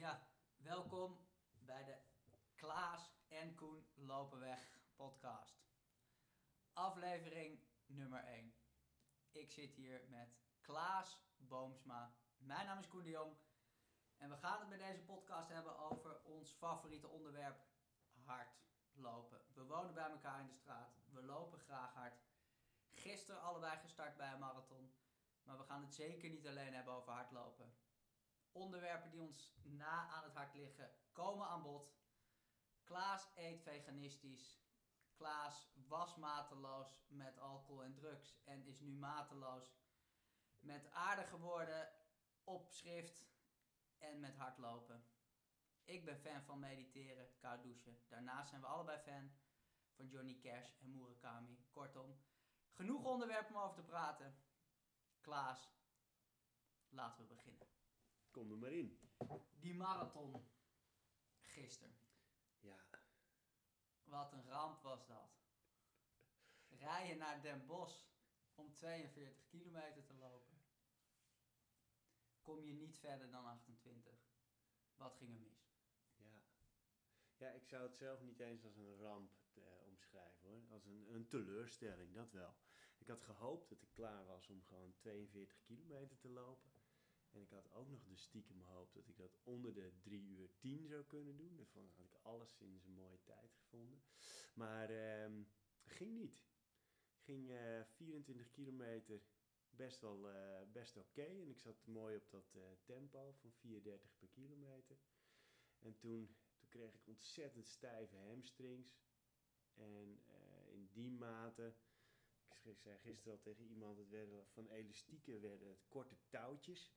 Ja, welkom bij de Klaas en Koen Lopen Weg podcast. Aflevering nummer 1. Ik zit hier met Klaas Boomsma. Mijn naam is Koen de Jong. En we gaan het bij deze podcast hebben over ons favoriete onderwerp: hardlopen. We wonen bij elkaar in de straat. We lopen graag hard. Gisteren allebei gestart bij een marathon. Maar we gaan het zeker niet alleen hebben over hardlopen. Onderwerpen die ons na aan het hart liggen komen aan bod. Klaas eet veganistisch. Klaas was mateloos met alcohol en drugs en is nu mateloos met aardige woorden, opschrift en met hardlopen. Ik ben fan van mediteren, koud douchen. Daarnaast zijn we allebei fan van Johnny Cash en Murakami. Kortom, genoeg onderwerpen om over te praten. Klaas, laten we beginnen. Kom er maar in. Die marathon gisteren. Ja, Wat een ramp was dat. Rijden naar Den Bosch om 42 kilometer te lopen. Kom je niet verder dan 28. Wat ging er mis? ja. Ja, ik zou het zelf niet eens als een ramp eh, omschrijven hoor. Als een, een teleurstelling, dat wel. Ik had gehoopt dat ik klaar was om gewoon 42 kilometer te lopen. En ik had ook nog de stiekem hoop dat ik dat onder de 3 uur 10 zou kunnen doen. Daarvan had ik alles sinds een mooie tijd gevonden. Maar ehm ging niet. Ging eh 24 kilometer best wel eh, best oké. En ik zat mooi op dat eh, tempo van 4,30 per kilometer. En toen, toen kreeg ik ontzettend stijve hamstrings. En in die mate, ik zei gisteren al tegen iemand, het werden van elastieken werden het korte touwtjes,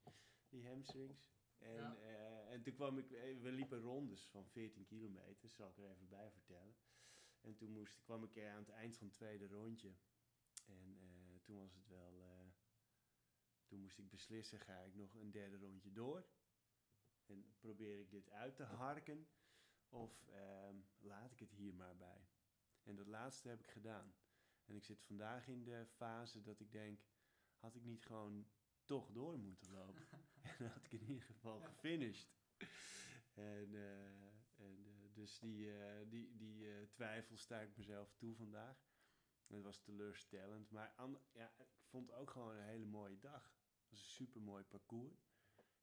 die hamstrings. En, Ja. eh, en toen kwam ik, eh, we liepen rondes van 14 kilometer, zal ik er even bij vertellen. En toen moest, kwam ik aan het eind van het tweede rondje. En eh, toen was het wel, toen moest ik beslissen, ga ik nog een derde rondje door? En probeer ik dit uit te harken? Of ehm, laat ik het hier maar bij? En dat laatste heb ik gedaan. En ik zit vandaag in de fase dat ik denk, had ik niet gewoon toch door moeten lopen? en dan had ik in ieder geval gefinished. En, eh, en eh, dus die, eh, die, die twijfel sta ik mezelf toe vandaag. Het was teleurstellend, maar ja, ik vond het ook gewoon een hele mooie dag. Het was een super mooi parcours.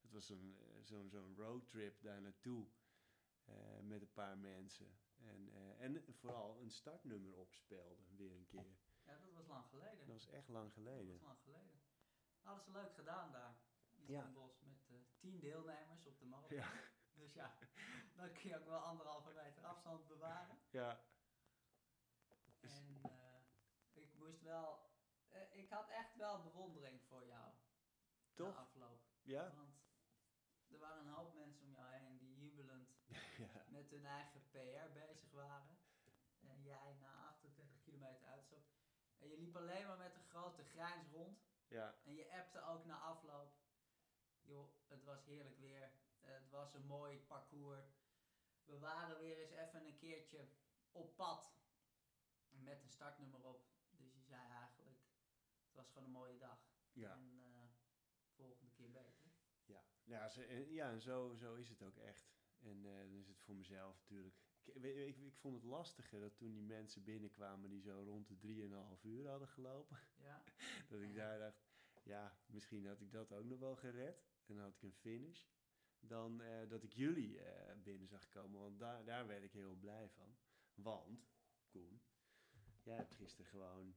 Het was zo'n zo'n zo'n roadtrip daar naartoe met een paar mensen. En, eh, en vooral een startnummer opspelden weer een keer. Ja, dat was lang geleden. Dat was echt lang Dat geleden. was lang geleden. Hadden ze leuk gedaan daar. In Ja. Bosch met eh 10 deelnemers op de marathon. Ja, Dus ja, dan kun je ook wel anderhalve meter afstand bewaren. ja. En eh, ik moest wel... ik had echt wel bewondering voor jou. Toch? afloop. Ja? Want er waren een hoop mensen om jou heen die jubelend Ja. Met hun eigen PR bezig waren. En jij na 28 kilometer uitstap. En je liep alleen maar met een grote grijns rond. Ja. En je appte ook na afloop. Joh, het was heerlijk weer. Eh, Het was een mooi parcours. We waren weer eens even een keertje op pad. Met een startnummer op. Dus je zei eigenlijk, het was gewoon een mooie dag. Ja. En eh, volgende keer beter. Ja, ja, zo, en- ja en zo, zo is het ook echt. En eh, dan is het voor mezelf natuurlijk. Ik, ik, ik vond het lastiger dat toen die mensen binnenkwamen die zo rond de 3,5 uur hadden gelopen. Ja, Dat ik daar dacht, ja, misschien had ik dat ook nog wel gered. En dan had ik een finish. Dan eh, dat ik jullie eh, binnen zag komen, want daar, daar werd ik heel blij van. Want, Koen, jij hebt gisteren gewoon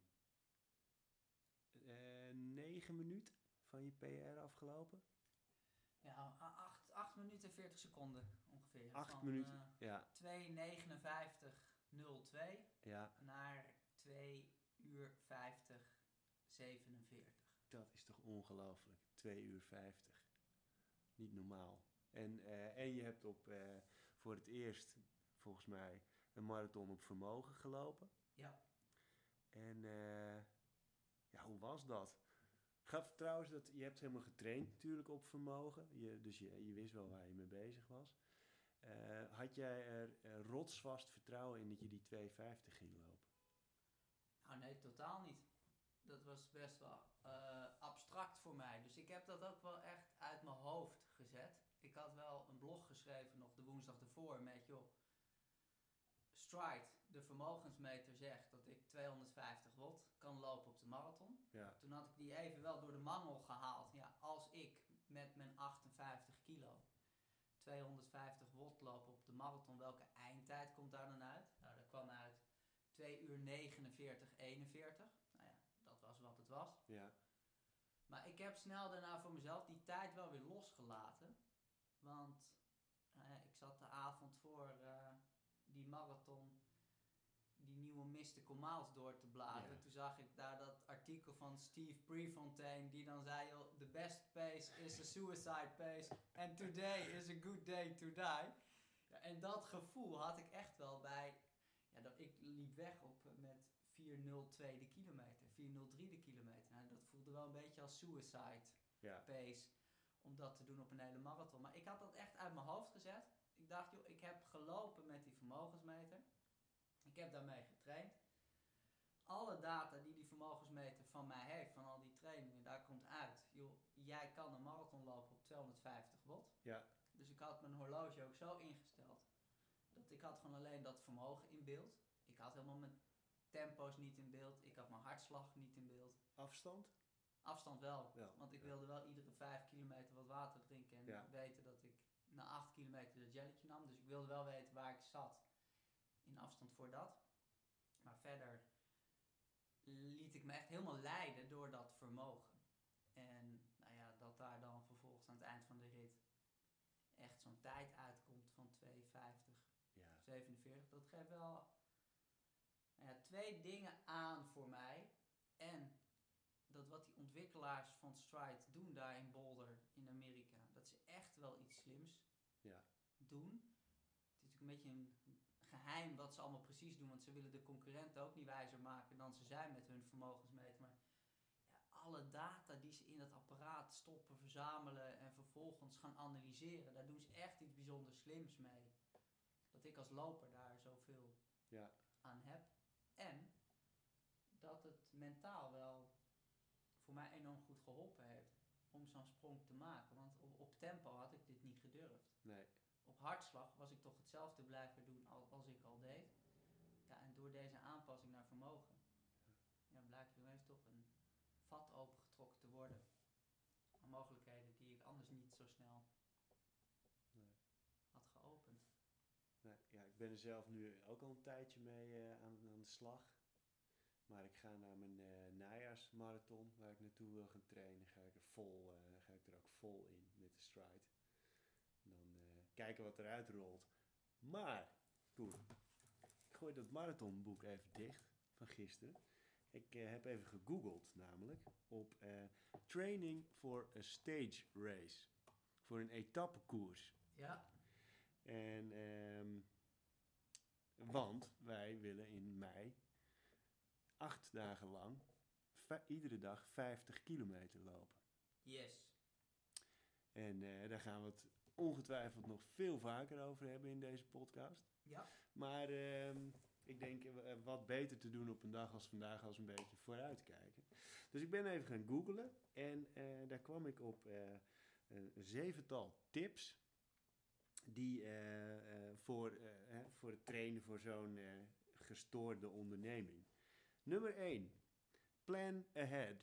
eh, negen minuten van je PR afgelopen. ja 8 minuten en 40 seconden ongeveer. Acht Van, minuten. eh, Ja, 2.59.02 ja, naar 2 uur 50 47. dat is toch ongelooflijk. 2 uur 50. Niet normaal. En, eh, en je hebt op, eh, voor het eerst, volgens mij, een marathon op vermogen gelopen. Ja, En eh, ja, hoe was dat? Gaf trouwens dat je hebt helemaal getraind natuurlijk op vermogen. Je, dus je, je wist wel waar je mee bezig was. Eh, had jij er eh, rotsvast vertrouwen in dat je die 250 ging lopen? nou nee, totaal niet. Dat was best wel eh, abstract voor mij. Dus ik heb dat ook wel echt uit mijn hoofd gezet. Ik had wel een blog geschreven nog de woensdag ervoor met, joh, Stride, de vermogensmeter, zegt dat ik 250 watt kan lopen op de marathon. Ja. Toen had ik die even wel door de mangel gehaald. Ja, als ik met mijn 58 kilo 250 watt loop op de marathon, welke eindtijd komt daar dan uit? Nou, dat kwam uit 2 uur 49, 41. Nou ja, dat was wat het was. Ja. Maar ik heb snel daarna voor mezelf die tijd wel weer losgelaten. Want eh, ik zat de avond voor eh, die marathon, die nieuwe Mystical Miles door te bladeren. Ja. Toen zag ik daar dat artikel van Steve Prefontaine, die dan zei: joh, The best pace is a suicide pace, and today is a good day to die. Ja, en dat gevoel had ik echt wel bij. Ja, dat, ik liep weg op, eh, met 4.02 de kilometer, 4.03 de kilometer. Nou, dat voelde wel een beetje als suicide Ja. pace om dat te doen op een hele marathon. Maar ik had dat echt uit mijn hoofd gezet. Ik dacht, joh, ik heb gelopen met die vermogensmeter. Ik heb daarmee getraind. Alle data die die vermogensmeter van mij heeft, van al die trainingen, daar komt uit. Joh, jij kan een marathon lopen op 250 watt. Ja. Dus ik had mijn horloge ook zo ingesteld. Dat ik had gewoon alleen dat vermogen in beeld. Ik had helemaal mijn tempo's niet in beeld. Ik had mijn hartslag niet in beeld. Afstand? Afstand wel. Want ik ja. wilde wel iedere vijf kilometer wat water drinken. En Ja. weten dat ik na acht kilometer dat jelletje nam. Dus ik wilde wel weten waar ik zat. In afstand voor dat. Maar verder liet ik me echt helemaal leiden door dat vermogen. En nou ja, dat daar dan vervolgens aan het eind van de rit echt zo'n tijd uitkomt van 2,50. Ja. 47. Dat geeft wel nou ja, twee dingen aan voor mij. En dat wat die ontwikkelaars van Stride doen daar in Boulder in Amerika, dat ze echt wel iets slims Ja. doen. Het is natuurlijk een beetje een geheim wat ze allemaal precies doen, want ze willen de concurrenten ook niet wijzer maken dan ze zijn met hun vermogensmeter. Maar ja, alle data die ze in dat apparaat stoppen, verzamelen en vervolgens gaan analyseren, daar doen ze echt iets bijzonder slims mee. Dat ik als loper daar zoveel Ja. aan heb. En dat het mentaal wel voor mij enorm goed geholpen heeft om zo'n sprong te maken. Want op, op tempo had ik dit niet gedurfd. Nee. Op hartslag was ik toch hetzelfde blijven doen als, ik al deed. Ja, en door deze aanpassing naar vermogen, ja, blijkt er ineens toch een vat opengetrokken te worden. Aan mogelijkheden die ik anders niet zo snel Nee. had geopend. Ja, ik ben er zelf nu ook al een tijdje mee eh, aan, aan de slag. Maar ik ga naar mijn eh, najaarsmarathon, waar ik naartoe wil gaan trainen. Ga ik er, vol, eh, ga ik er ook vol in met de stride. Kijken wat eruit rolt. Maar, Koen, ik gooi dat marathonboek even dicht van gisteren. Ik eh, heb even gegoogeld namelijk op eh, training for a stage race. Voor een etappekoers. Ja, En, ehm, want wij willen in mei acht dagen lang iedere dag 50 kilometer lopen. yes. En eh, daar gaan we het ongetwijfeld nog veel vaker over hebben in deze podcast. Ja, Maar ehm, ik denk eh, wat beter te doen op een dag als vandaag als een beetje vooruitkijken. Dus ik ben even gaan googlen en eh, daar kwam ik op eh, een zevental tips die eh, eh, voor, eh, voor het trainen voor zo'n eh, gestoorde onderneming. Nummer 1. Plan ahead.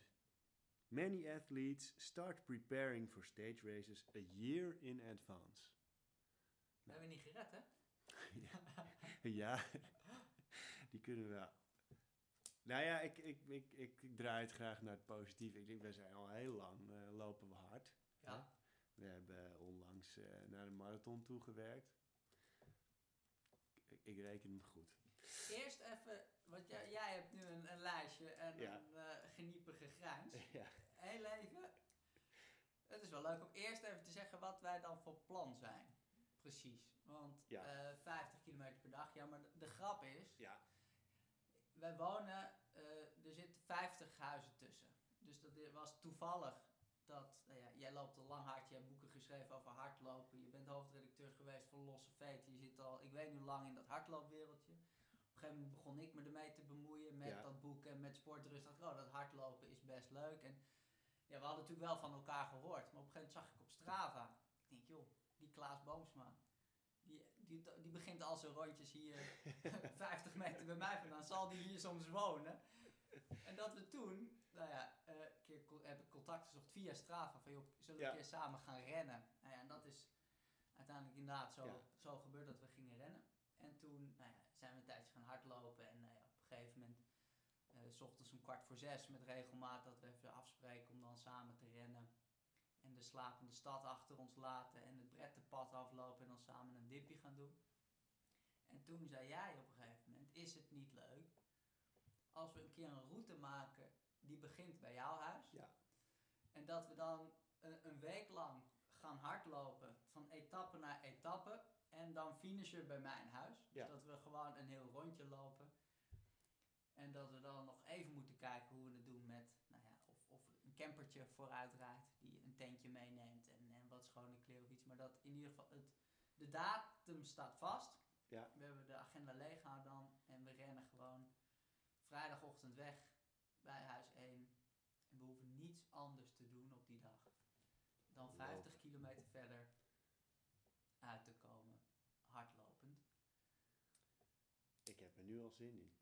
Many athletes start preparing for stage races a year in advance. we hebben niet gered hè? Ja, die kunnen we wel. Nou ja, ik, ik, ik, ik, draai het graag naar het positieve. Ik denk, we zijn al heel lang, eh, lopen we hard. Ja. We hebben onlangs eh, naar een marathon toegewerkt. Ik, ik reken hem goed. Eerst even, want jij, jij hebt nu een, een lijstje en Ja. een uh, geniepige grijns. Ja, Heel even. Het is wel leuk om eerst even te zeggen wat wij dan voor plan zijn. Precies. Want Ja. eh, 50 kilometer per dag, ja, maar de, de grap is, ja, wij wonen, eh, er zitten 50 huizen tussen. Dus dat was toevallig dat, nou ja, jij loopt al lang hard, je hebt boeken geschreven over hardlopen, je bent hoofdredacteur geweest van Losse Veten, je zit al, ik weet niet hoe lang in dat hardloopwereldje. Op een gegeven moment begon ik me ermee te bemoeien met Ja. dat boek en met sportrust. dacht ik, oh, dat hardlopen is best leuk. En ja, we hadden natuurlijk wel van elkaar gehoord, maar op een gegeven moment zag ik op Strava, ik denk, joh, die Klaas Boomsma, die, die, die begint al zijn rondjes hier 50 meter bij mij vandaan, zal die hier soms wonen? En dat we toen, nou ja, eh, een keer heb ik contact gezocht via Strava van joh, zullen we Ja. een keer samen gaan rennen? Nou ja, en dat is uiteindelijk inderdaad zo, Ja. zo gebeurd dat we gingen rennen. En toen nou ja, zijn we een tijdje gaan hardlopen en nou ja, op een gegeven moment, s ochtends om kwart voor zes met regelmaat dat we even afspreken om dan samen te rennen. En de slapende stad achter ons laten en het brettenpad aflopen en dan samen een dipje gaan doen. En toen zei jij op een gegeven moment, is het niet leuk als we een keer een route maken die begint bij jouw huis? Ja. En dat we dan een, een week lang gaan hardlopen van etappe naar etappe en dan finishen bij mijn huis. Ja. Dus dat we gewoon een heel rondje lopen. En dat we dan nog even moeten kijken hoe we het doen met, nou ja, of, of een campertje vooruit rijdt die een tentje meeneemt en, en wat schone kleren of iets. Maar dat in ieder geval, het, de datum staat vast. Ja. We hebben de agenda leeggehouden dan en we rennen gewoon vrijdagochtend weg bij huis 1. En we hoeven niets anders te doen op die dag dan 50 kilometer verder uit te komen, hardlopend. Ik heb er nu al zin in.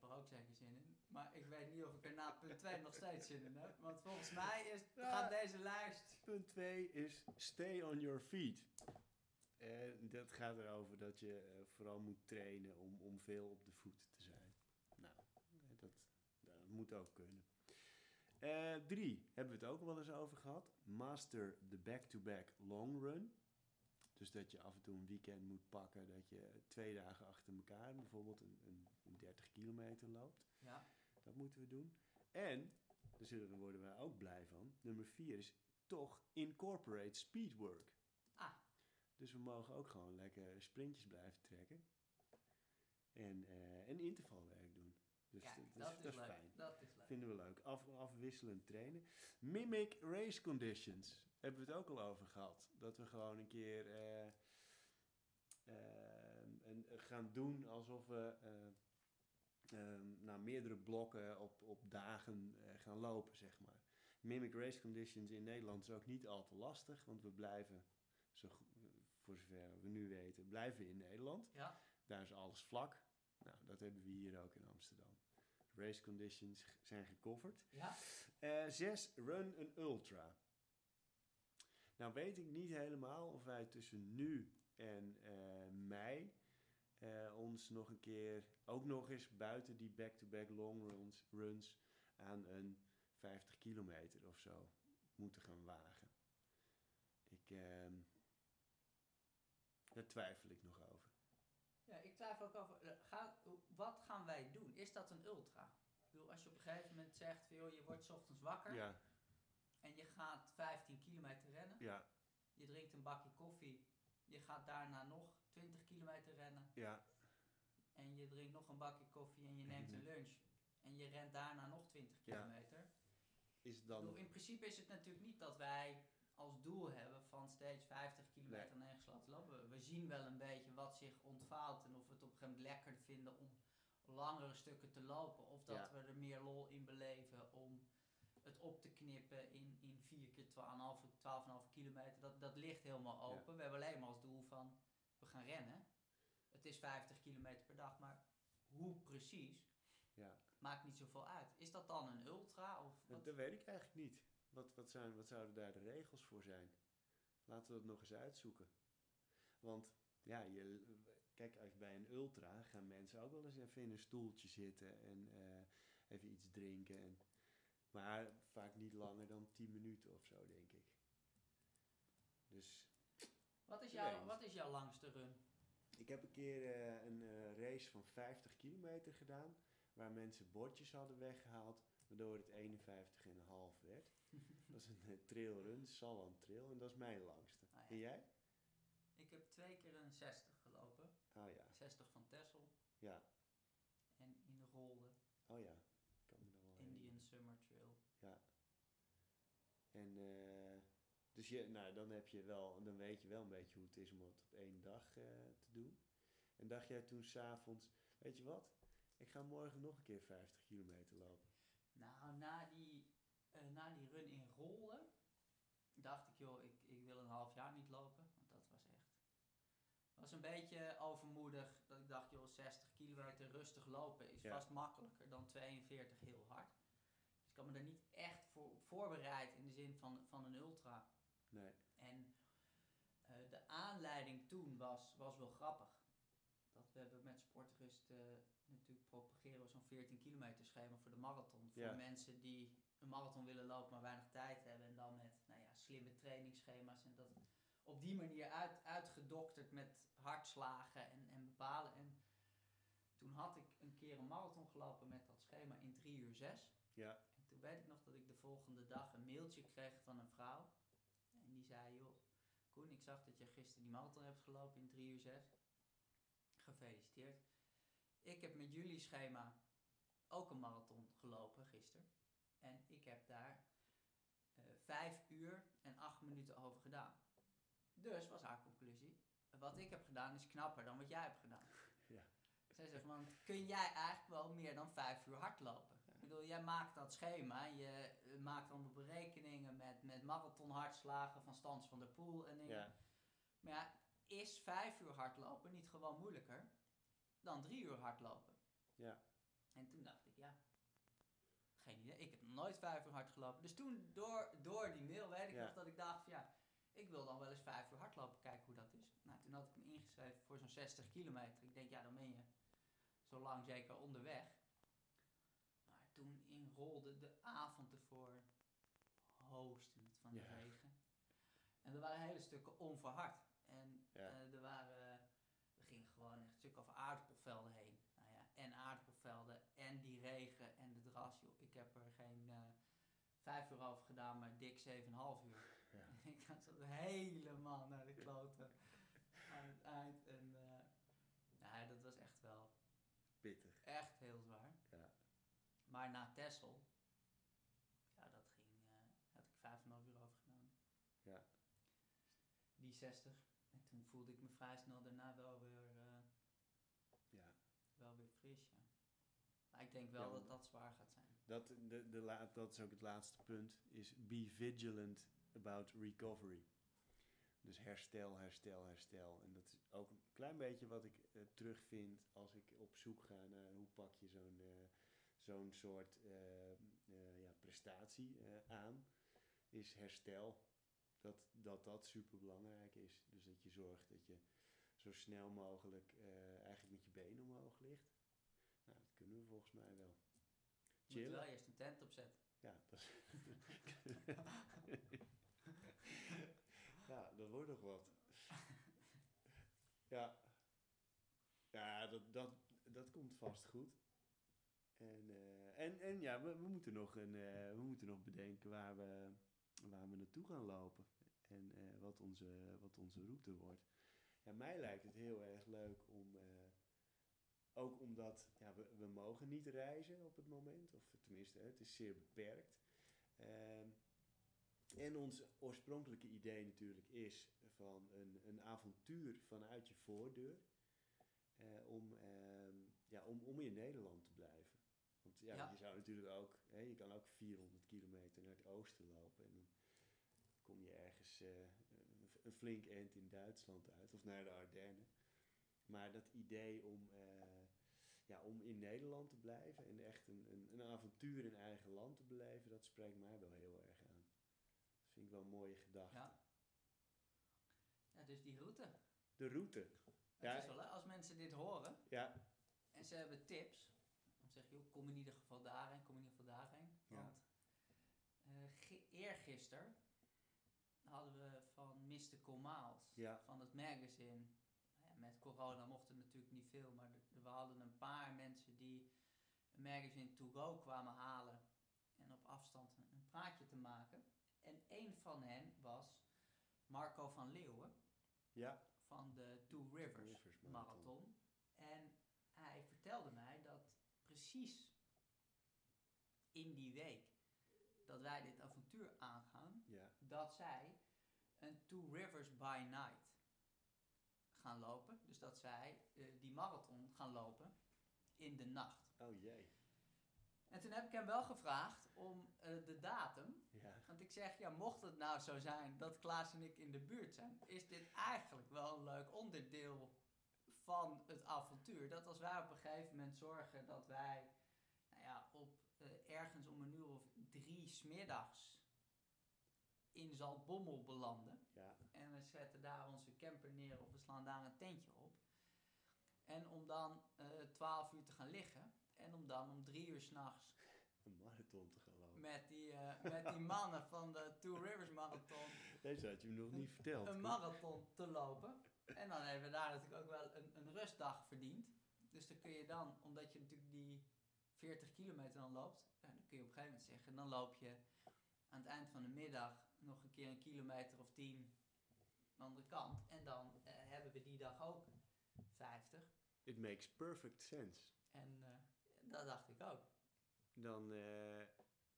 Heb er ook zeker zin in. Maar ik weet niet of ik er na punt 2 nog steeds zin in heb. Want volgens mij is, gaat deze lijst. Punt 2 is stay on your feet. En dat gaat erover dat je eh, vooral moet trainen om, om veel op de voet te zijn. Nou, eh, dat, dat moet ook kunnen. Eh, drie, hebben we het ook wel eens over gehad. Master the back-to-back long run. Dus dat je af en toe een weekend moet pakken dat je twee dagen achter elkaar bijvoorbeeld een, een 30 kilometer loopt. Ja. Dat moeten we doen. En, daar zullen we, worden wij ook blij van, nummer vier is toch incorporate speedwork. Ah. Dus we mogen ook gewoon lekker sprintjes blijven trekken. En, eh en intervalwerk doen. Dus Kijk, dat, dat, is, dat is leuk. fijn. Dat is leuk. Vinden we leuk. Af, afwisselend trainen. Mimic race conditions. Hebben we het ook al over gehad. Dat we gewoon een keer eh, een, gaan doen alsof we eh, ehm, nou, meerdere blokken op, op dagen eh, gaan lopen, zeg maar. Mimic race conditions in Nederland is ook niet al te lastig, want we blijven, zo, voor zover we nu weten, blijven in Nederland. Ja. Daar is alles vlak. Nou, dat hebben we hier ook in Amsterdam. Race conditions zijn gecoverd. Ja. Eh, zes, run een ultra. Nou weet ik niet helemaal of wij tussen nu en eh, mei eh, ons nog een keer, ook nog eens buiten die back-to-back long runs, runs aan een 50 kilometer of zo moeten gaan wagen. Ik, ehm, daar twijfel ik nog over. Ja, ik twijfel ook over. eh, Ga, wat gaan wij doen? Is dat een ultra? Ik bedoel, als je op een gegeven moment zegt, joh, je wordt 's ochtends wakker Ja, en je gaat 15 kilometer rennen. ja, Je drinkt een bakje koffie. Je gaat daarna nog 20 kilometer rennen. ja, En je drinkt nog een bakje koffie en je neemt een lunch. En je rent daarna nog 20 Ja. kilometer. is Ik dan... bedoel, in principe is het natuurlijk niet dat wij als doel hebben van steeds 50 kilometer Nee. neergesloten lopen. We- zien wel een beetje wat zich ontvouwt en of we het op een gegeven moment lekkerder vinden om langere stukken te lopen. Of dat Ja. we er meer lol in beleven om het op te knippen in, in 4 keer 12,5 12,5 kilometer. Dat, dat ligt helemaal open. We hebben alleen maar als doel van we gaan rennen. Het is 50 kilometer per dag, maar hoe precies Ja. maakt niet zoveel uit. Is dat dan een ultra? Of Dat, wat? dat weet ik eigenlijk niet. Wat, wat, zijn, wat zouden daar de regels voor zijn? Laten we dat nog eens uitzoeken. Want ja, je, kijk, als bij een ultra gaan mensen ook wel eens even in een stoeltje zitten en eh, even iets drinken. En, maar vaak niet langer dan 10 minuten of zo, denk ik. Dus Wat is, jouw, wat is jouw langste run? ik heb een keer eh, een eh, race van 50 kilometer gedaan, waar mensen bordjes hadden weggehaald, waardoor het 51,5 werd. Dat is een eh, trailrun, Salland Trail, en dat is mijn langste. Ah, ja. En jij? Ik heb twee keer een 60 gelopen. Oh ja, 60 van Texel ja, en in Rolde, oh ja. Ik kan me daar wel Indian herinneren. Summer Trail. En eh, dus je, nou, dan heb je wel, dan weet je wel een beetje hoe het is om het op één dag eh, te doen. En dacht jij toen s'avonds, weet je wat? Ik ga morgen nog een keer 50 kilometer lopen. Nou, na die, eh, na die run in Rolde dacht ik, joh, ik, ik wil een half jaar niet lopen. Want dat was een beetje overmoedig dat ik dacht, joh, 60 kilometer rustig lopen is Ja. vast makkelijker dan 42 heel hard. Dus ik had me daar niet echt voor voorbereid in de zin van, van een ultra. Nee. En eh, de aanleiding toen was, was wel grappig. Dat we hebben met Sportrust eh, natuurlijk propageren we zo'n 14 kilometer schema voor de marathon. Voor Ja. mensen die een marathon willen lopen maar weinig tijd hebben. En dan met nou ja, slimme trainingsschema's en dat op die manier uit, uitgedokterd met hartslagen en, en bepalen. En toen had ik een keer een marathon gelopen met dat schema in 3 uur 6. Ja. En toen weet ik nog dat ik de volgende dag een mailtje kreeg van een vrouw. En die zei, joh, Koen, ik zag dat je gisteren die marathon hebt gelopen in 3 uur 6. Gefeliciteerd. Ik heb met jullie schema ook een marathon gelopen gisteren. En ik heb daar eh 5 uur en 8 minuten over gedaan. Dus was haar conclusie. Wat ik heb gedaan is knapper dan wat jij hebt gedaan. Ja. Zij zegt, man, kun jij eigenlijk wel meer dan 5 uur hardlopen? Bedoel, jij maakt dat schema, je eh, maakt allemaal berekeningen met, met marathonhartslagen van Stans van der Poel en dingen. Ja. Maar ja, is 5 uur hardlopen niet gewoon moeilijker dan 3 uur hardlopen? Ja. En toen dacht ik, ja, geen idee. Ik heb nog nooit 5 uur hard gelopen. Dus toen, door, door die mail, weet ik Ja. nog dat ik dacht van ja, ik wil dan wel eens 5 uur hardlopen, kijken hoe dat is. Nou, toen had ik me ingeschreven voor zo'n 60 kilometer. Ik denk, ja, dan ben je zo lang zeker onderweg. De avond ervoor, hoostte het van de regen. En er waren hele stukken onverhard. En eh, er waren, we gingen gewoon echt stukken over aardappelvelden heen. Nou ja, en aardappelvelden en die regen en de dras. Joh. Ik heb er geen eh, vijf uur over gedaan, maar dik 7,5 uur. Ja. ik zat helemaal naar de kloten aan het eind. En eh, nee, dat was echt wel Pittig. echt heel zwaar. Ja. Tessel, ja, dat ging, eh had ik 5,5 uur over gedaan. Ja. Die 60. En toen voelde ik me vrij snel daarna wel weer, eh, Ja. wel weer fris, ja. Maar ik denk wel Ja, dat dat zwaar gaat zijn. Dat, de, de dat is ook het laatste punt, is be vigilant about recovery. Dus herstel, herstel, herstel. En dat is ook een klein beetje wat ik eh, terugvind als ik op zoek ga naar hoe pak je zo'n zo'n soort eh, eh, ja, prestatie eh, aan. Is herstel. Dat dat, dat super belangrijk is. Dus dat je zorgt dat je zo snel mogelijk eigenlijk met je benen omhoog ligt. Nou, dat kunnen we volgens mij wel. Je moet wel eerst een tent opzetten. Ja, dat is... ja, dat wordt nog wat. ja. Ja, dat, dat, dat komt vast goed. En, eh, en, en ja, we, we, moeten nog een, eh, we moeten nog bedenken waar we, waar we naartoe gaan lopen. En eh, wat, onze, wat onze route wordt. Ja, mij lijkt het heel erg leuk om... ook omdat ja, we, we mogen niet reizen op het moment. Of tenminste, het is zeer beperkt. Ehm, en ons oorspronkelijke idee natuurlijk is van een, een avontuur vanuit je voordeur. om, ehm, ja, om, om in Nederland te blijven. Want ja, Ja. je zou natuurlijk ook, hè, je kan ook 400 kilometer naar het oosten lopen. En dan kom je ergens eh, een, flink eind in Duitsland uit. Of naar de Ardennen. Maar dat idee om, eh, ja, om in Nederland te blijven en echt een, een, een avontuur in eigen land te beleven, dat spreekt mij wel heel erg aan. Dat vind ik wel een mooie gedachte. Ja. Ja, dus die route. De route. Het Ja. is wel, hè, als mensen dit horen Ja, en ze hebben tips, zeg je, joh, kom in ieder geval daarheen, kom in ieder geval daarheen. Ja. Want gi- eergisteren hadden we van Miles, Ja. van het magazine. Nou ja, met corona mochten natuurlijk niet veel, maar we hadden een paar mensen die een magazine to go kwamen halen en op afstand een, een praatje te maken. En een van hen was Marco van Leeuwen ja. van de Two Rivers, Rivers Marathon. Marathon. En hij vertelde mij precies in die week dat wij dit avontuur aangaan, Ja, dat zij een Two Rivers by Night gaan lopen. Dus dat zij eh, die marathon gaan lopen in de nacht. oh jee. En toen heb ik hem wel gevraagd om eh, de datum Ja, want ik zeg, ja, mocht het nou zo zijn dat Klaas en ik in de buurt zijn, is dit eigenlijk wel een leuk onderdeel van het avontuur. Dat als wij op een gegeven moment zorgen dat wij nou ja, op eh, ergens om een uur of drie smiddags in Zaltbommel belanden. Ja, En we zetten daar onze camper neer of we slaan daar een tentje op. En om dan eh 12 uur te gaan liggen. En om dan om drie uur s'nachts een marathon te gaan lopen. met die, eh, met die mannen van de Two Rivers Marathon Deze had je me nog niet verteld. een marathon te lopen. En dan hebben we daar natuurlijk ook wel een, een rustdag verdiend. Dus dan kun je dan, omdat je natuurlijk die 40 kilometer dan loopt, dan kun je op een gegeven moment zeggen, dan loop je aan het eind van de middag nog een keer een kilometer of 10 aan de andere kant. En dan eh, hebben we die dag ook 50. It makes perfect sense. En eh, dat dacht ik ook. Dan, eh,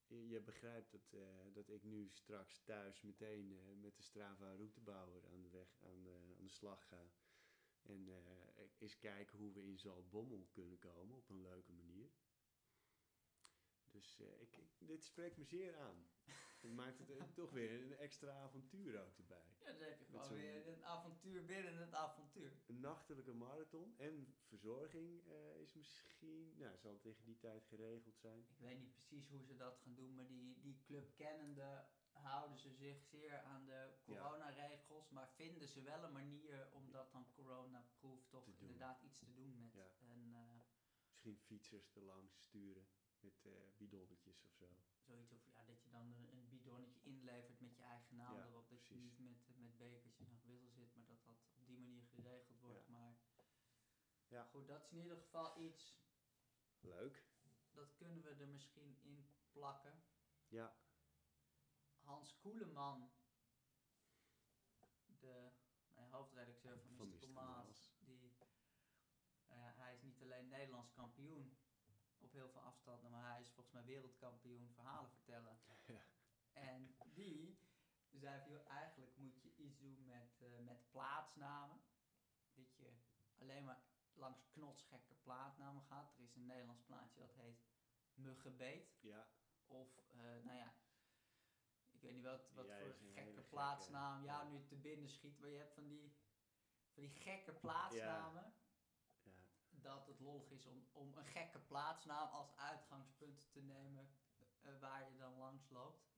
je, begrijpt dat, eh, dat ik nu straks thuis meteen eh, met de Strava routebouwer aan de, weg, aan de, aan de slag ga. En eh, eens kijken hoe we in Zaltbommel kunnen komen op een leuke manier. Dus ik- dit spreekt me zeer aan. Het maakt het eh, toch weer een extra avontuur ook erbij. Ja, dan heb je gewoon weer een avontuur binnen het avontuur. Een nachtelijke marathon en verzorging eh, is misschien, nou zal tegen die tijd geregeld zijn. Ik weet niet precies hoe ze dat gaan doen, maar die, die club kennende houden ze zich zeer aan de coronaregels, maar vinden ze wel een manier om dat dan coronaproof toch inderdaad iets te doen met Ja. een, eh, Misschien fietsers er langs sturen met eh, bidonnetjes of zo. zoiets of ja, dat je dan een, bidonnetje inlevert met je eigen naam Ja, erop, dat je niet met, met bekertjes en gewissel zit, maar dat dat op die manier geregeld wordt. Ja. Maar Ja. goed, dat is in ieder geval iets, Leuk. dat kunnen we er misschien in plakken. Ja, Hans Koeleman, de hoofdredacteur van, Van Mr. Maas. die, ja, hij is niet alleen Nederlands kampioen op heel veel afstanden, maar hij is volgens mij wereldkampioen verhalen vertellen. Ja. En die zei van, eigenlijk moet je iets doen met, eh, met plaatsnamen. Dat je alleen maar langs knotsgekke plaatsnamen gaat. Er is een Nederlands plaatsje dat heet Muggenbeet. ja, Of, eh, nou ja, ik weet niet wat, wat Ja, voor gekke plaatsnaam ja. nu te binnen schiet. Maar je hebt van die, van die gekke plaatsnamen. ja. Dat het lollig is om, om een gekke plaatsnaam als uitgangspunt te nemen eh, waar je dan langs loopt.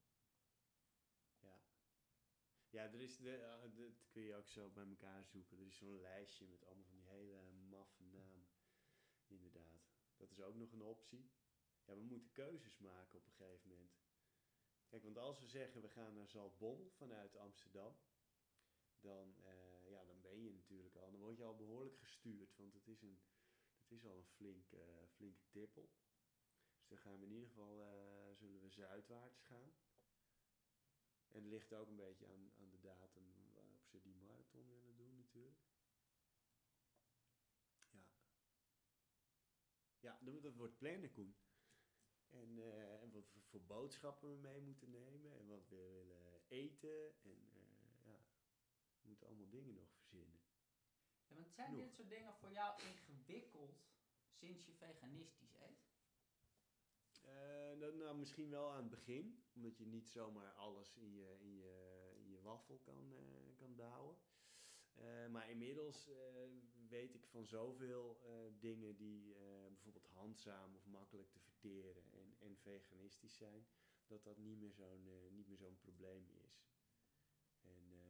Ja, er is de, eh, dat kun je ook zo bij elkaar zoeken. Er is zo'n lijstje met allemaal van die hele maffe namen. Inderdaad. Dat is ook nog een optie. Ja, we moeten keuzes maken op een gegeven moment. Kijk, want als we zeggen we gaan naar Zaltbommel vanuit Amsterdam, dan, eh, ja, dan ben je natuurlijk al. Dan word je al behoorlijk gestuurd, want het is, een, het is al een flink, eh, flinke tippel. Dus dan gaan we in ieder geval, eh, zullen we zuidwaarts gaan. En het ligt ook een beetje aan, aan de datum waarop ze die marathon willen doen natuurlijk. Ja. Ja, dat, wordt plannen, Koen. En, eh, wat voor boodschappen we mee moeten nemen. En wat we willen eten. En ja, we moeten allemaal dingen nog verzinnen. Ja, want zijn Genoeg. dit soort dingen voor jou ingewikkeld sinds je veganistisch eet? Eh, nou, nou, misschien wel aan het begin, omdat je niet zomaar alles in je, in je, in je wafel kan, eh, kan douwen. Eh, maar inmiddels weet ik van zoveel dingen die bijvoorbeeld handzaam of makkelijk te verteren en, en veganistisch zijn, dat dat niet meer zo'n niet meer zo'n probleem is. En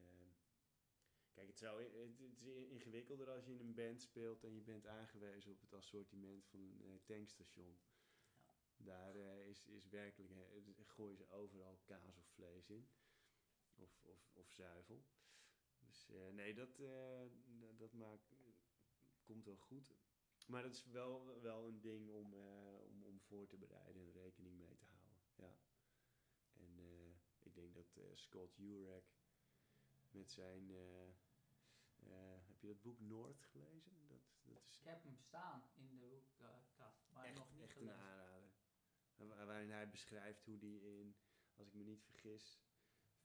kijk, het, zou, het, het is ingewikkelder als je in een band speelt en je bent aangewezen op het assortiment van een eh, tankstation. Daar eh, is, is werkelijk, eh, gooien ze overal kaas of vlees in. Of, of, of zuivel. Dus nee, dat, dat- maakt, komt wel goed. Maar dat is wel, wel een ding om, om, om voor te bereiden en rekening mee te houden. Ja. En ik denk dat Scott Jurek met zijn... eh, heb je dat boek Noord gelezen? Dat, dat is Ik heb hem staan in de hoekkast, maar echt, nog niet echt een gelezen. aanrader. En wa- Waarin hij beschrijft hoe hij in, als ik me niet vergis,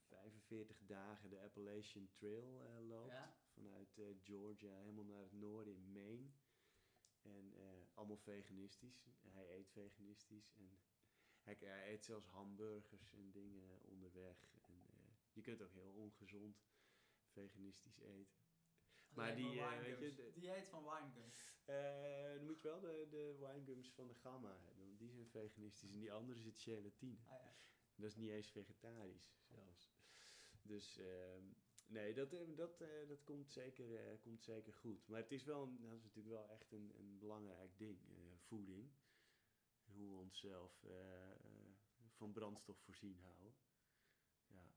45 dagen de Appalachian Trail eh, loopt. Ja. Vanuit eh, Georgia helemaal naar het noorden in Maine. En allemaal veganistisch. Hij eet veganistisch. En hij, hij eet zelfs hamburgers en dingen onderweg. Je kunt ook heel ongezond veganistisch eten. Maar die, eh, weet je, winegums. de- Dieet van winegum. Eh, dan moet je wel de, de winegums van de Gamma hebben, want die zijn veganistisch. En die andere zit gelatine. Ah, ja. Dat is niet eens vegetarisch zelfs. Dus ehm, nee, dat, eh, dat, dat komt, zeker, komt zeker goed. Maar het is wel, een- dat is natuurlijk wel echt een, een belangrijk ding, voeding. Hoe we onszelf van brandstof voorzien houden. Ja.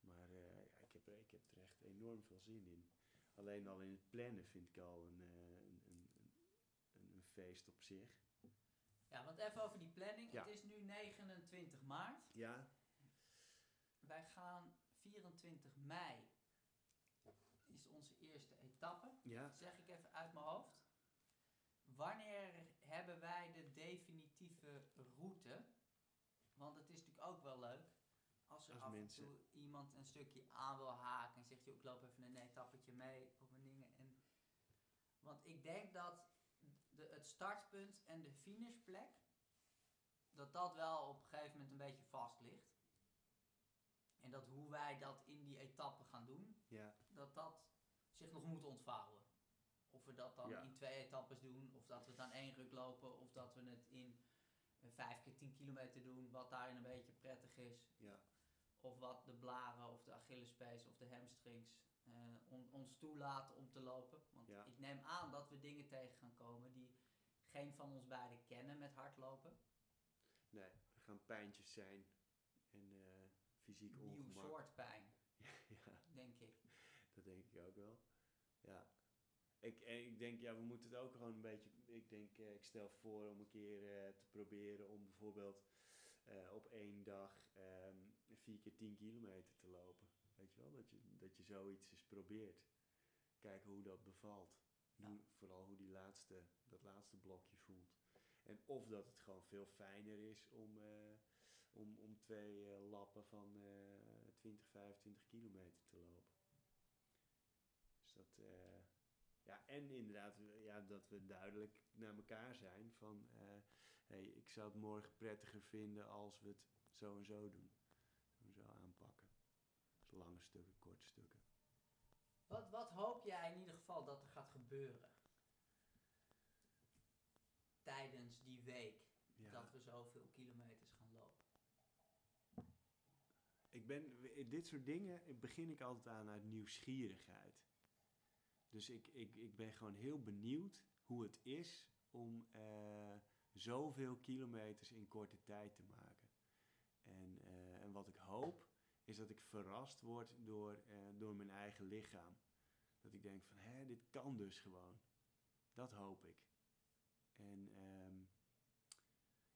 Maar eh, ja, ik, heb er, ik heb er echt enorm veel zin in. Alleen al in het plannen vind ik al een, eh, een, een, een, een feest op zich. ja, want even over die planning. Ja. Het is nu 29 maart. Ja, Wij gaan 24 mei is onze eerste etappe. ja. Dat zeg ik even uit mijn hoofd. Wanneer hebben wij de definitieve route? Want het is natuurlijk ook wel leuk als er Als af mensen- en toe iemand een stukje aan wil haken en zegt, joh, ik loop even een etappetje mee op mijn dingen. En, want ik denk dat de, het startpunt en de finishplek, dat dat wel op een gegeven moment een beetje vast ligt. En dat hoe wij dat in die etappe gaan doen, Ja, dat dat zich nog moet ontvouwen. Of we dat dan Ja. in twee etappes doen, of dat we het aan één ruk lopen, of dat we het in vijf keer 10 kilometer doen, wat daarin een beetje prettig is. ja. Of wat de blaren of de Achillespees of de hamstrings eh, on- ons toelaten om te lopen. Want Ja. ik neem aan dat we dingen tegen gaan komen die geen van ons beiden kennen met hardlopen. Nee, er gaan pijntjes zijn en eh, fysiek Nieuw ongemak. soort pijn, ja, denk ik. dat denk ik ook wel. Ja. Ik, en ik denk, ja, we moeten het ook gewoon een beetje... Ik denk, eh, ik stel voor om een keer eh, te proberen om bijvoorbeeld eh, op één dag ehm, vier keer 10 kilometer te lopen. Weet je wel, dat je, dat je zoiets eens probeert. Kijken hoe dat bevalt. Ja. Hoe, vooral hoe die laatste, dat laatste blokje voelt. En of dat het gewoon veel fijner is om, eh, om, om twee eh, lappen van eh 20, 25 kilometer te lopen. Dus dat, eh, ja, en inderdaad, ja, dat we duidelijk naar elkaar zijn van, hey, ik zou het morgen prettiger vinden als we het zo en zo doen. Zo en zo aanpakken. Dus lange stukken, korte stukken. Wat, wat hoop jij in ieder geval dat er gaat gebeuren? Tijdens die week Ja. dat we zoveel kilometers gaan lopen. Ik ben, dit soort dingen begin ik altijd aan uit nieuwsgierigheid. Dus ik, ik, ik ben gewoon heel benieuwd hoe het is om eh, zoveel kilometers in korte tijd te maken. En, eh, en wat ik hoop, is dat ik verrast word door, eh, door mijn eigen lichaam. Dat ik denk van, hé, dit kan dus gewoon. Dat hoop ik. En, ehm,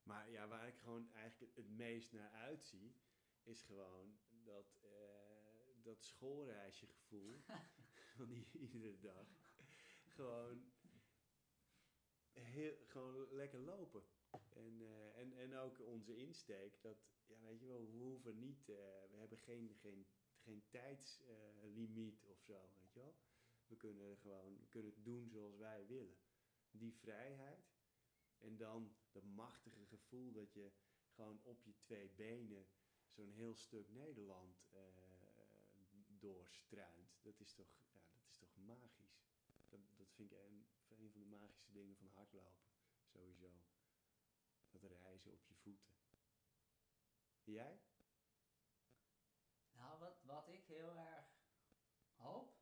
maar ja, waar ik gewoon eigenlijk het meest naar uitzie, is gewoon dat, eh, dat schoolreisjegevoel van iedere dag. Gewoon, gewoon lekker lopen. En, eh, en, en ook onze insteek, dat, ja weet je wel, we hoeven niet, eh, we hebben geen, geen, geen tijdslimiet of zo, weet je wel. We kunnen gewoon, kunnen het doen zoals wij willen. Die vrijheid. En dan dat machtige gevoel dat je gewoon op je twee benen zo'n heel stuk Nederland eh doorstruint. Dat is toch, ja, dat is toch magisch. Dat, dat vind ik een van de magische dingen van hardlopen. Sowieso. Dat reizen op je voeten. Jij? Nou, wat, wat ik heel erg hoop,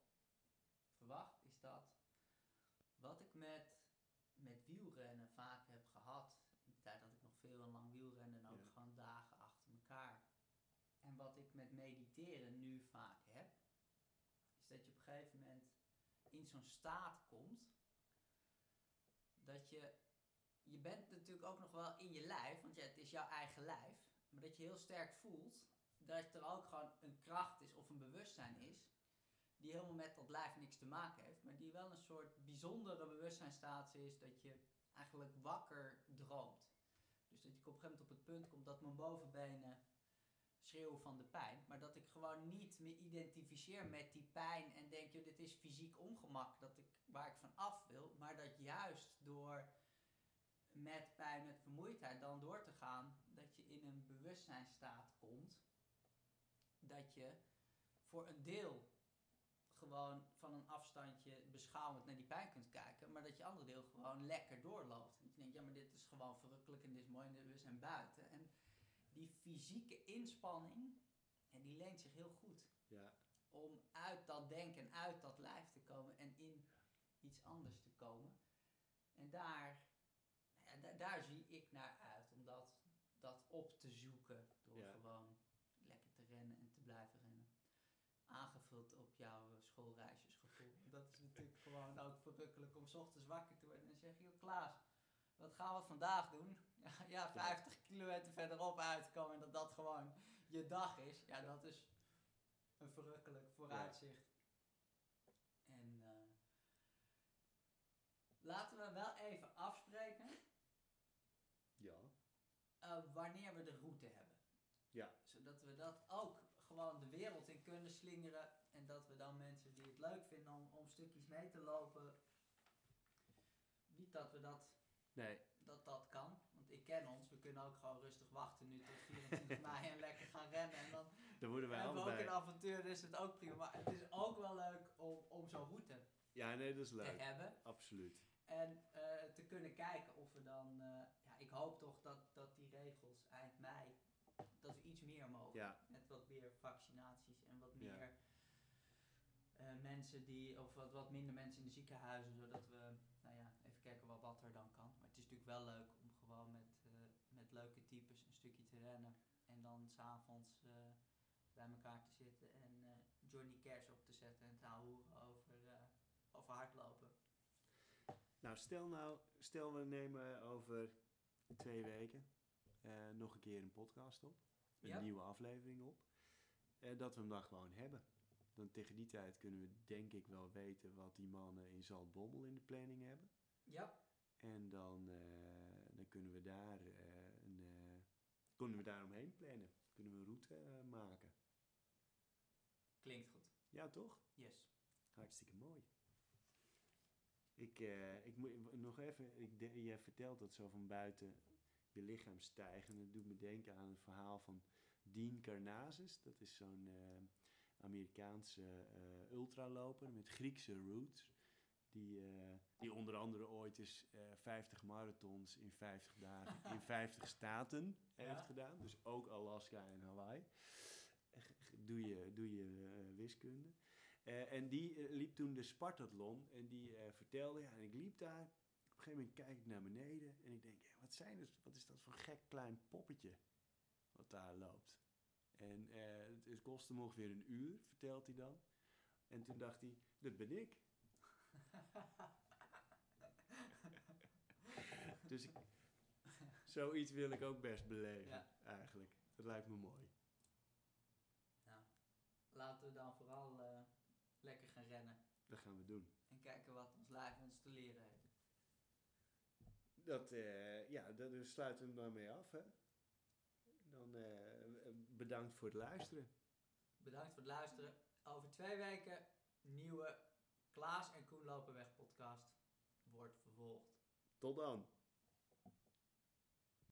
verwacht, is dat wat ik met, met wielrennen vaak heb gehad, in de tijd dat ik nog veel en lang wielrennen en ook Ja. gewoon dagen achter elkaar. En wat ik met mediteren nu vaak heb, is dat je op een gegeven moment in zo'n staat komt, dat je, je bent natuurlijk ook nog wel in je lijf, want ja, het is jouw eigen lijf, maar dat je heel sterk voelt dat er ook gewoon een kracht is of een bewustzijn is, die helemaal met dat lijf niks te maken heeft, maar die wel een soort bijzondere bewustzijnstaat is dat je eigenlijk wakker droomt. Dus dat ik op een gegeven moment op het punt kom dat mijn bovenbenen schreeuwen van de pijn, maar dat ik gewoon niet me identificeer met die pijn en denk, joh, dit is fysiek ongemak dat ik, waar ik van af wil, maar dat juist door met pijn, met vermoeidheid dan door te gaan, dat je in een bewustzijnstaat komt, dat je voor een deel gewoon van een afstandje beschouwend naar die pijn kunt kijken, maar dat je andere deel gewoon lekker doorloopt. Dat je denkt, ja, maar dit is gewoon verrukkelijk en dit is mooi en we zijn buiten. En die fysieke inspanning, en die leent zich heel goed Ja, om uit dat denken en uit dat lijf te komen en in iets anders te komen. En daar, ja, da- daar zie ik naar uit, om dat, dat op te zoeken door Ja. gewoon lekker te rennen en te blijven rennen. Aangevuld op jouw schoolreisjesgevoel. Dat is natuurlijk gewoon ook verrukkelijk om 's ochtends wakker te worden en zeg je, joh Klaas, wat gaan we vandaag doen? Ja, ja 50 kilometer verderop uitkomen en dat dat gewoon je dag is. Ja, dat is een verrukkelijk vooruitzicht. En eh, laten we wel even afspreken ja, eh, wanneer we de route hebben. Ja. Zodat we dat ook gewoon de wereld in kunnen slingeren. En dat we dan mensen die het leuk vinden om, om stukjes mee te lopen. Niet dat we dat, nee, dat dat kan. Want ik ken ons. We kunnen ook gewoon rustig wachten nu tot 24 mei en lekker gaan rennen. En dan dan worden wij hebben we ook allebei. een avontuur. Dus is het ook prima. Maar het is ook wel leuk om, om zo'n route Ja, nee, dat is te leuk. hebben. Absoluut. En eh, te kunnen kijken of we dan, eh, ja, ik hoop toch dat, dat die regels eind mei, dat we iets meer mogen. Ja, Met wat meer vaccinaties en wat Ja. meer eh, mensen die, of wat, wat minder mensen in de ziekenhuizen, zodat we, nou ja, even kijken wat, wat er dan kan. Maar het is natuurlijk wel leuk om gewoon met leuke types een stukje te rennen. En dan s'avonds eh bij elkaar te zitten en eh, Johnny Cash op te zetten en te houden over, eh, over hardlopen. nou stel nou, stel we nemen over twee weken nog een keer een podcast op. Een Ja. nieuwe aflevering op. En dat we hem dan gewoon hebben. Dan tegen die tijd kunnen we denk ik wel weten wat die mannen in Zaltbommel in de planning hebben. Ja, En dan, dan kunnen we daar kunnen we daar omheen plannen. Kunnen we een route eh, maken. klinkt goed. Ja, toch? Yes. Hartstikke mooi. Ik, eh, ik moet nog even, ik de- je vertelt dat zo van buiten je lichaam stijgen. Dat doet me denken aan het verhaal van Dean Karnazes. Dat is zo'n eh, Amerikaanse ultraloper met Griekse roots. Die, eh, die onder andere ooit eens eh 50 marathons in 50 dagen in 50 staten heeft gedaan. Dus ook Alaska en Hawaii. Eh, Doe je, doe je eh, wiskunde. Eh, en die eh, liep toen de Spartathlon en die eh, vertelde, ja, en ik liep daar. Op een gegeven moment kijk ik naar beneden en ik denk, wat, zijn het, wat is dat voor gek klein poppetje wat daar loopt. En eh, het, het kostte hem ongeveer een uur, vertelt hij dan. En toen dacht hij, dat ben ik. Dus ik, zoiets wil ik ook best beleven, Ja. eigenlijk. Dat lijkt me mooi. Nou, laten we dan vooral eh, lekker gaan rennen. Dat gaan we doen. En kijken wat ons lijf ons te leren heeft. Dat, eh, ja, dat, dus sluiten we hem daarmee af. Hè? Dan eh, bedankt voor het luisteren. Bedankt voor het luisteren. Over twee weken nieuwe Klaas en Koen lopen weg podcast wordt vervolgd. Tot dan.